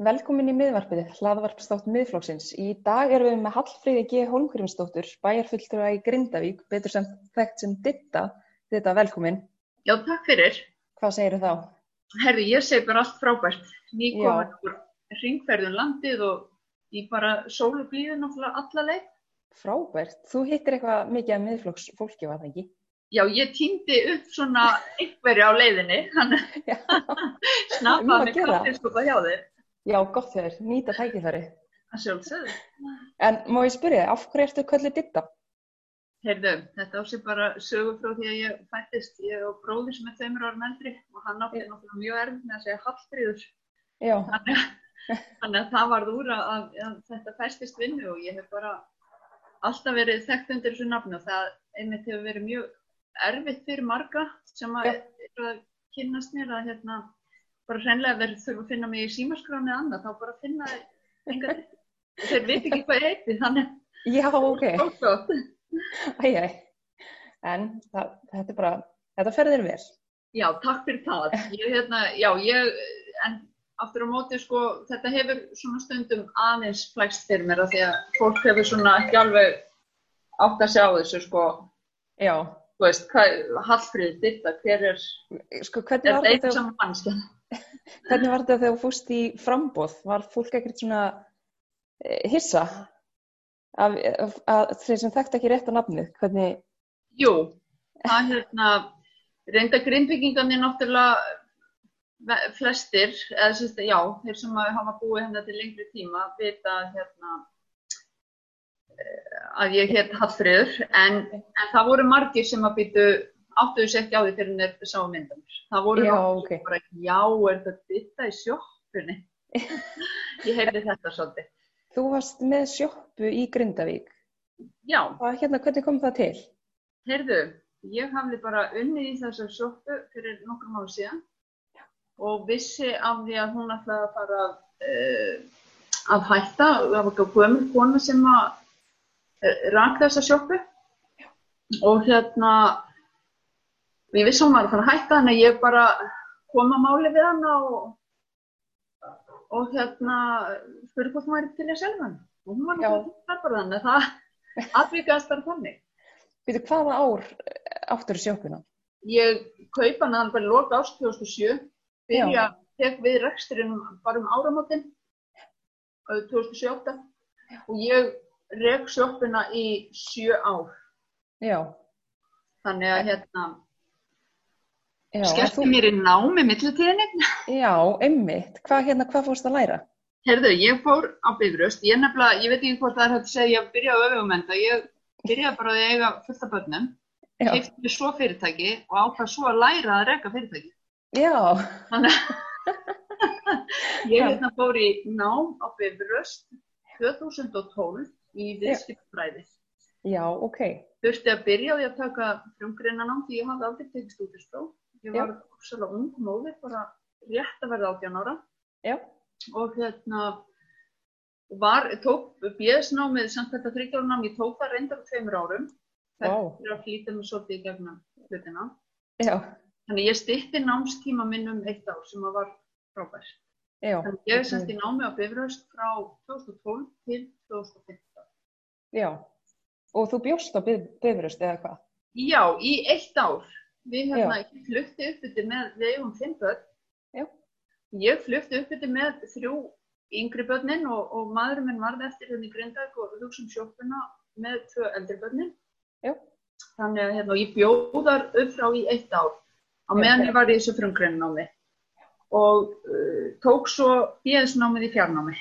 Velkomin í miðvarpið, hlaðvarpstátt miðflóksins. Í dag erum við með Hallfríði G. Holmgrímsdóttur, bæjarfulltrúa í Grindavík, betur sem þekkt sem Ditta. Ditta, velkomin. Já, takk fyrir. Hvað segir þú þá? Herði, ég segi bara allt frábært. Nýkomin úr ringferðun landið og ég bara sólu blíðin allar leið. Frábært. Þú hittir eitthvað mikið af miðflóks fólki, var það ekki? Já, ég týndi upp svona einhverju á leiðinni, þannig snappaði mig kaftinskopa hjá þér. Já, gott þér, nýta tækifæri. Það sjálfsögðu. En má ég spyrja, af hverju ertu kallið ditta? Heyrðu, þetta ásið bara sögur frá því að ég fættist. Ég og bróði sem er tveimur árum eldri og hann átti náttúrulega mjög erfitt með að segja hallfríður. Já. Þannig, þannig að það varð úr að, að, að þetta fæstist vinnu og ég hef bara alltaf verið þekkt undir þessu nafnu og það einmitt hefur verið mjög erfitt fyrir marga sem að, að kynast mér að hérna bara hreinlega verður þurfa að finna mig í símaskráni eða annað, þá bara finna þeir þeir veit ekki hvað heiti þannig Já, ok. að Æjæ, en það, þetta er bara þetta ferðir vel. Já, takk fyrir það. Ég, hérna, Já, ég, en aftur á móti sko, þetta hefur svona stundum aðeins flæst fyrir mér að því að fólk hefur svona ekki alveg átt að sjá þessu sko. Já. Þú veist, hvað, Hallfríð, þetta, hver er Sko, hvernig var þetta saman mannskja? Hvernig var þetta þegar þú fúst í frambóð? Var fólk ekkert svona hissa af, af, af þeir sem þekkt ekki rétt á nafnu? Hvernig... Jú, það hérna, reynda grindvikingarnir náttúrulega flestir, eða sérst, já, þeir sem hafa búið hérna til lengri tíma vita hérna að ég hétt Hallfríður, en, en það voru margir sem að býtu áttuðu sér ekki á því fyrir þeir sá myndamir. Það voru Já, margir ok. sem bara, já, er þetta í sjoppunni? ég heyrði þetta svolítið. Þú varst með sjoppu í Grindavík. Já, Og hérna, hvernig kom það til? heyrðu, ég hafði bara unnið í þessar sjoppu fyrir nokkrum ára síðan og vissi af því að hún ætlaði að fara uh, að hætta. Það var ekki gömur kona sem að uh, rak þessa sjoppu og hérna og ég vissi að hún var að fara að hætta þannig að ég bara kom að máli við hana og, og hérna spurði hvort hún væri til að selja hann og hún var náttúrulega bara þannig að það atvikaðist bara þannig. Býtu, hvaða ár áttur sjoppuna? Ég kaupa hana þannig bara í loka ást 2007, byrja, tek við reksturinn bara um áramótin, árið 2007 og ég rek sjoppuna í sjö ár. Já. Þannig að hérna, Þú, mér í námi millitíðinni. já, einmitt. Hvað, hérna, hvað fórst að læra? Herðu, ég fór á Bifröst, ég nefnilega, ég veit ekki hvort það er hægt að segja, ég byrjaði á öfugumenda, ég byrjaði bara að eiga fullt af börnum, mér svo fyrirtæki og ákvað svo að læra að reka fyrirtæki. Já, Þannig að ég hérna fór í nám á Bifröst 2012 í viðskiptfræði. já, ok. Þurfti að byrja á því að taka frumgreina nám því ég hafði aldrei tekið stúdinspróf. Ég var svolítið ung móðir, bara rétt að verða 18 ára Já, og hérna var, tók BS-námið samt þetta þryggjárnám, ég tók það reyndar tveimur árum. Þetta er að flýta mig svolítið í gegnum hlutina. já, Þannig ég stýtti námstíma minn um eitt ár sem var frábært. já. Þannig ég er semst í námi á Bifröst frá 2012 til 2015. Já. Og þú bjóst á Bif- Bifröst eða hvað? Já, í eitt ár. Við hérna, ég flutti upp yfir með, við eigum fimm börn. Já. Ég flutti upp yfir með þrjú yngri börnin og, og maðurinn minn varði eftir hérna í Grindag og hugsa um sjoppuna með tvö eldri börnin. Já. Þannig að hérna, ég bjóðar upp frá í eitt ár á meðan ég var í þessu frumgreinunámi og uh, tók svo bíðisnámið í fjarnámi.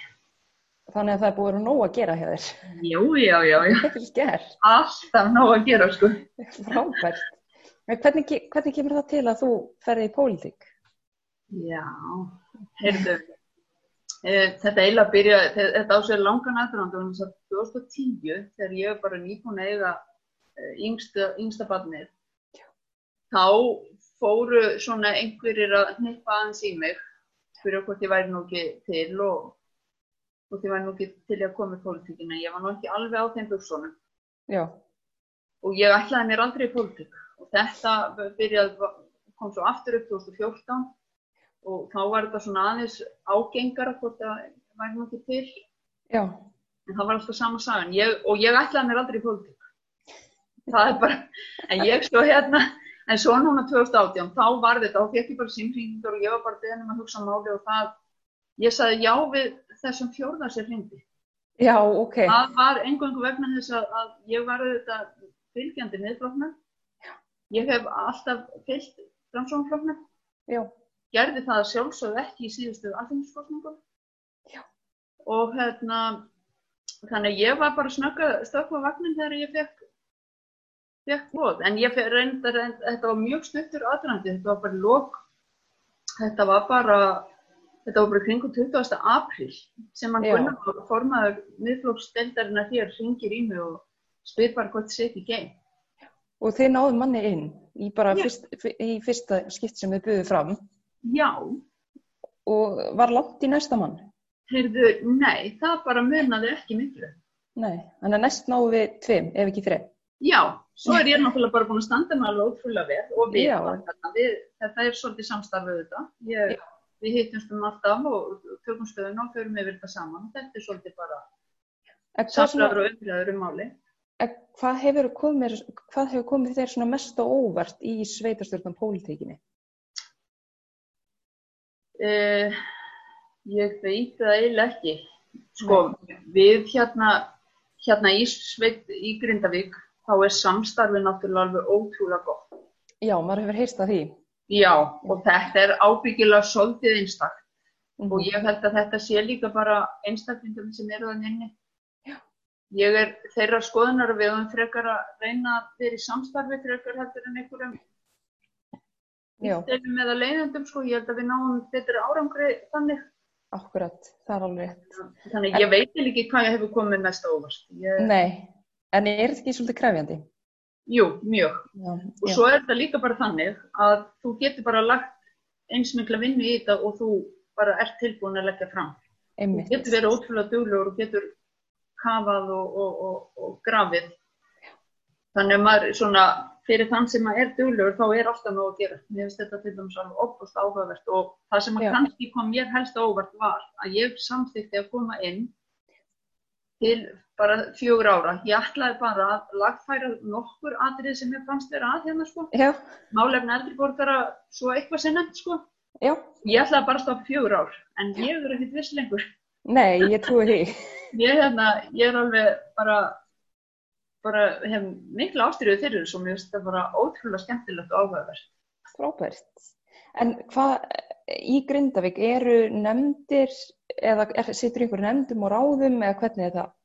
Þannig að það er búið nóg að gera hjá þér. Jú, já, já, já. Alltaf nóg að gera, sko. Frábært. Hvernig, hvernig kemur það til að þú ferði í pólitík? Já, heyrðu, e, þetta eiginlega byrja, þe- þetta á sér langan aðröndu, þannig að 2010 þegar ég var bara að eiga e, yngsta, yngsta barnið, þá fóru svona einhverjir að hnippa aðeins í mig, spyrja hvort ég væri nú ekki til og hvort ég væri nú ekki til að koma í pólitíkina, ég var nú ekki alveg á þeim buksónum Já, og ég ætlaði mér aldrei í pólitík þetta byrjaði, kom svo aftur upp 2014 og þá var þetta svona aðeins ágengara hvort það væri nú ekki til. Já, en það var alltaf sama sagan. Ég, og ég ætlaði mér aldrei í pólitík. Það er bara, en ég svo hérna en svo núna 2018 þá var þetta, þá fekk ég bara símringingur og ég var bara beðin um að hugsa máli og það ég sagði já við þessum fjórða sér hindi já, ok. það var einhverjum vegna þess að, að ég var auðvitað fylgjandi miðfloknum ég hef alltaf fylgt framsóknfloknum Já, gerði það sjálfsögðu ekki í síðustu alþingiskostningum Já. og hérna þannig að ég var bara snögga stökkva vagnin þegar ég fekk fekk bóð, en ég fekk reyndar reynd, þetta var mjög stuttur aðrandi þetta var bara lók þetta var bara þetta var bara kringum 20. apríl sem hann Já. Gunnar formaður miðflóksdeldarinnar hér ringir í mig og spyr bara hvort þið setja í geim og þið náðum manni inn í bara fyrst, í fyrsta skipt sem þið buðuð fram já, og var langt í næsta mann. heyrðu, nei, það bara munaði ekki miklu Nei, þannig að næst náðum við tveim, ef ekki þreim. Já, svo er ég náttúrulega bara búin að standa með alveg ótrúlega vel og við, þarna, við þetta er svolítið samstarfið þetta. Ég, við hittumst um alltaf og tökum stöðun og förum yfir þetta saman. Þetta er svolítið bara samræður og umræður um máli. Hvað, hefur komið, hvað hefur komið þér svona mest á óvart í sveitarstjórnum pólitíkinni? Uh, ég veit það eiginlega ekki. Sko, við hérna, hérna í sveit í Grindavík, þá er samstarfið náttúrulega alveg ótrúlega gott. Já, maður hefur heyrst að því. Já, og þetta er ábyggilega svolítið einstakt. Mhm. og ég held að þetta sé líka bara einstaklingum sem eru þannig. Ég er þeirra skoðunar að við höfum frekar að reyna að vera í samstarfi frekar heldur en einhverjum Já, stefnum eða leiðendum sko, ég held að við náum betri árangri þannig. akkurat, það er alveg rétt. Þannig ég veit eiginlega ekki hvað ég hefur komið mest á óvart. Ég, Nei, en er þetta ekki svolítið krefjandi? jú, mjög. Já, Og já. svo er þetta líka bara þannig að þú getur bara lagt eins mikla vinnu í þetta og þú bara ert tilbúin að leggja fram. Þú einmitt. getur verið ótrúlega duglegur og getur kafað og, og, og, grafið. Þannig að maður svona, fyrir þann sem maður er duglegur þá er alltaf nóg að gera. Mér finnst þetta til dæmis alveg opast áhugavert og það sem að Já. kannski kom mér helst á óvart var að ég samþykti að koma inn til bara fjögur ára. Ég ætlaði bara að lagfæra nokkur atrið sem ég fannst vera að hérna sko. Já, Málefni eldri borgara svo eitthvað sem nefnt sko. já, Ég ætlaði bara að stoppa fjögur ár en ég er ekkert viss lengur. Nei, ég trúi því. Ég, hérna, ég er alveg bara, bara hef mikla ástyrjuð fyrir þessu og mér finnst þetta bara ótrúlega skemmtilegt og áhugavert. Frábært. En hvað í Grindavík eru nefndir eða er, situr ykkur nefndum og ráðum eða hvernig er það?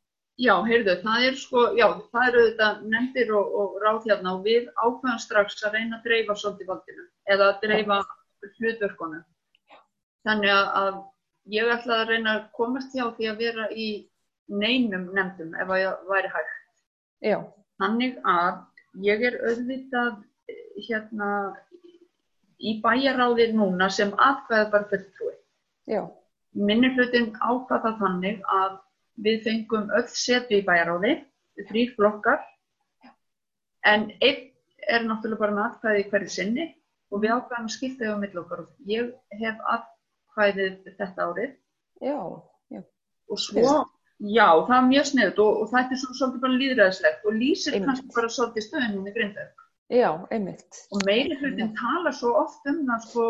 Já, heyrðu, það er sko, já, það eru þetta nefndir og, og ráð hérna og við ákveðum strax að reyna að dreifa svolítið valdinu eða að dreifa hlutverkunum. Þannig að, að ég ætla að reyna að komast hjá því að vera í neinum nefndum ef að ég væri hægt. Já, Þannig að ég er auðvitað hérna í bæjaráði núna sem atkvæða bara fulltrúi. já, Minni hlutin ákvaða þannig að við fengum öll setu í bæjaráði, þrýr flokkar, en einn er náttúrulega bara með atkvæði í hverju sinni og við ákvaðum að skipta yfir mill okkar. Ég hef atkvæðið þetta árið já, já, og svo, já, það er mjög sniðut og, og þetta er svona svolítið bara líðræðislegt og lýsir Einmitt. kannski bara svolítið stöðunum í Grindavík. já, einmitt. og meiri hlutin talar svo oft um það sko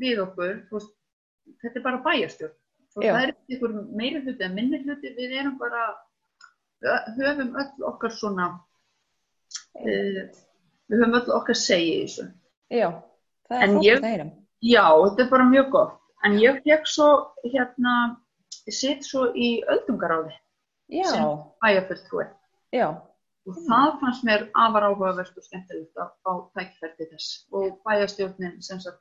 við okkur veist, þetta er bara bæjarstjórn Já. það er ykkur meiri hluti en minni hluti við erum bara höfum öll okkar svona uh, við höfum öll okkar segi í þessu Já, það er En frábært ég- að heyra. já, þetta er bara mjög gott en ég fekk svo hérna sitt svo í öldungaráði Já, sem bæjarfulltrúi já, og það fannst mér afar áhugavert og skemmtilegt að fá tækferdi þess og bæjarstjórnin sem sagt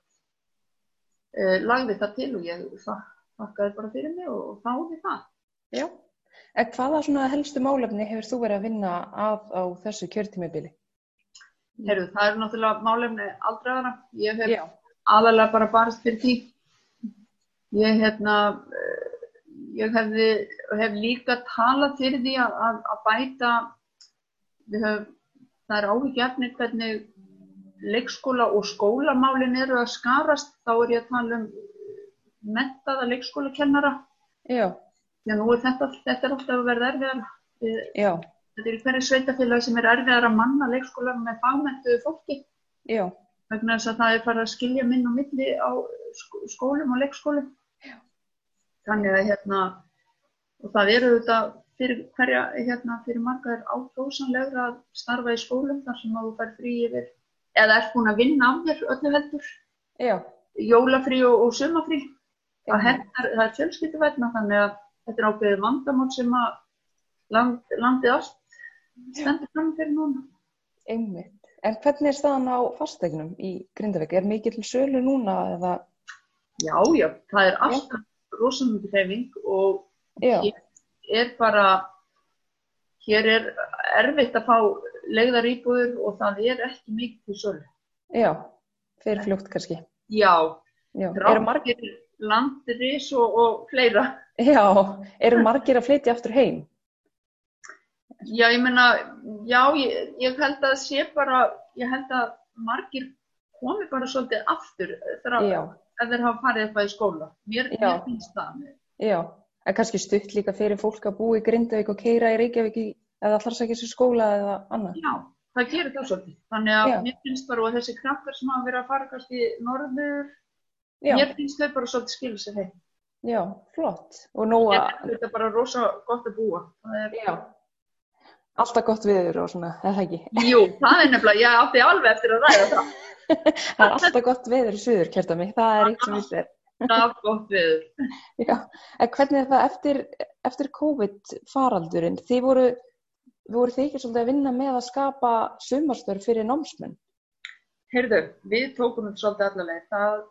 uh, lagði það til og ég þak- þakkaði bara fyrir mig og þáði það. já. En hvaða svona helstu málefni hefur þú verið að vinna að á þessu kjörtímabili? Heyrðu, það er náttúrulega málefni aldraðara. Ég hef Já, aðalega bara barist fyrir því. Ég, hérna, eh, ég hefði, hef líka talað fyrir því að, að, að bæta, við höfum, það er áhyggjafni hvernig leikskóla og skólamálin eru að skarast, þá er ég að tala um mentaða leikskólakennara. Já, Já, nú er þetta, þetta er alltaf að verða erfiðar. Já, Þetta er hverju sveitafélagi sem er erfiðar að manna leikskóla með fagmentuðu fólki já, vegna þess að það er farið að skilja minn og milli á sk- skólum og leikskólum. Þannig að hérna, og það eru þetta fyrir hverja, hérna, fyrir marga er ákjósanlegra að starfa í skólum þar sem þú fær frí yfir, eða ert búin að vinna af þér öllu heldur, já, jólafrí og, og sumafrí. Hentar, það er fjölskylduvætna þannig að þetta er ákveðið vandamál sem að land, landið allt stendur fram fyrir núna. einmitt. En hvernig er staðan á fastegnum í Grindavík? Er mikið til sölu núna eða? Já, já, það er alltaf rosalega mikið hreyfing og Já, hér er bara, hér er erfitt að fá legðar íbúður og það er ekki mikið til sölu. já, fyrir fljótt kannski. Já, Já, eru margir, landris og, og fleira. já, eru margir að flytja aftur heim? Já, ég meina, já, ég, ég held að sé bara, ég held að margir komi bara svolítið aftur Já, ef þeir hafa farið eitthvað í skóla. Mér, mér finnst það. já, en kannski stutt líka fyrir fólk að búa í Grindavík og keira í Reykjavík í, eða allar sækja sér skóla eða annað. Já, það gerir það svolítið. Þannig að Já. mér finnst bara og þessi krakkar sem hafa verið að fara kannski norður, Já, mér finnst þau bara svolítið skilja sér heim. já, flott. Og nú Ég þetta bara rosa gott að búa. Það er, já, alltaf gott viður og svona, eða ekki? jú, það er nefnilega, ég átti alveg eftir að ræða það. Það er alltaf gott viður í suður, kjarta mig, það er eitt sem vilt er. Það er gott við. Já, en hvernig er það eftir, eftir COVID faraldurinn? Þið voru, voru þið ekki svolítið að vinna með að skapa sumarstörf fyrir námsmenn? Heyrðu, við tókum þetta svolítið allaveg. Það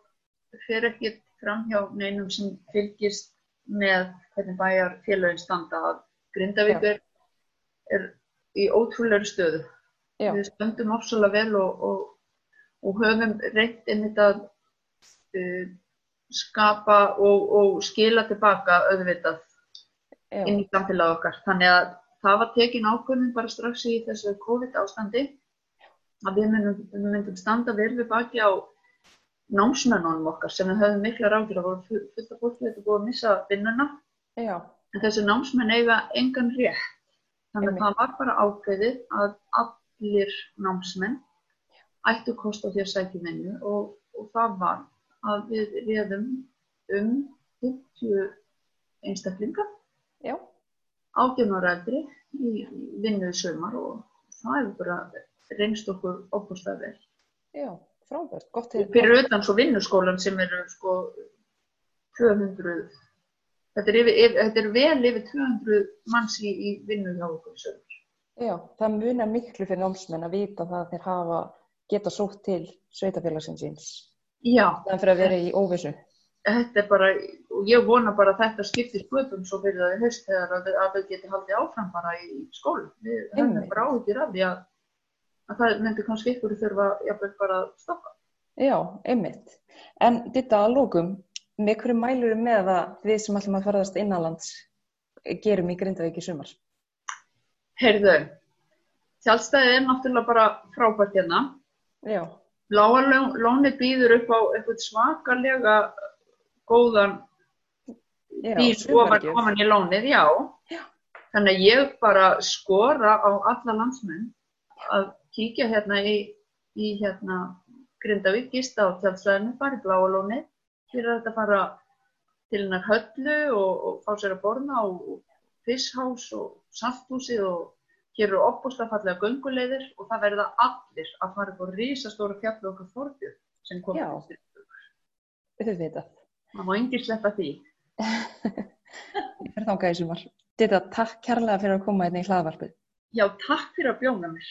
fer ekki fram hjá neinum sem fylgist með hvernig bæjar félagin standa að Grindavík er, í ótrúlega stöðu. Já, Við stöndum ofsalega vel og, og, og höfum reynt einmitt að uh, skapa og, og skila tilbaka auðvitað já, inn í samfélag okkar. Þannig að það var tekin ákvörðin bara strax í þessu COVID ástandi að við myndum, við myndum standa vel við baki á námsmennunum okkar sem við höfum mikla ráðir að voru fu- fullt af fólki þetta búið að missa vinnuna já, en þessi námsmenn eiga engan rétt. Þannig að það var bara ákveðið að allir námsmenn ættu kost á því að sækja vinnu og, og það var að við réðum um 50 einstaklinga já, 18 ára eldri í vinnu í sumar og það hefur bara reynst okkur opastað vel. já, frábært, gott Og fyrir utan svo vinnuskólan sem eru sko 200, þetta er, yfir, þetta er vel yfir 200 manns í, í vinnu hjá okkur í sumar. Já, það munar miklu fyrir námsmenn að vita það að þeir hafa geta sótt til sveitafélagsins síns. Já, Það fyrir að vera í óvissu. þetta er bara, og ég vona bara að þetta skiptir sköpum svo fyrir það í haust þegar að, að þau geti haldið áfram bara í skólu. Höfum Einmitt. bara áhugir af því að, að það myndi kannski ykkur þurfa jafnvel bara að stoppa. Já, einmitt. En þetta að lókum, með hverju mælur með að við sem ætlum að ferðast innanlands gerum í Grindavík í sumar? Heyrðu, tjálstæðið er náttúrulega bara frábært hérna. Já, Bláa ló- lónið býður upp á eitthvað svakalega góðan bíl ofan, ofan í lónið, já. Já. Þannig að ég bara skora á alla landsmenn að kíkja hérna í, í hérna Grindavík, gista á tjálstæðinu, fara í Bláa lónið. Hér er þetta að fara til hennar höllu og, og fá sér að borna og fisshás og salthúsið og hér eru opbúslega fallega gönguleiðir og það verða allir að fara upp á risastóra fjallu okkar Þorbjörn sem kom Já. til Auðvitað. Það má enginn sleppa því. Ég fer þangað í sumar. Þetta takk kærlega fyrir að koma hérna í hlaðvarpið. Já, takk fyrir að bjóna mér.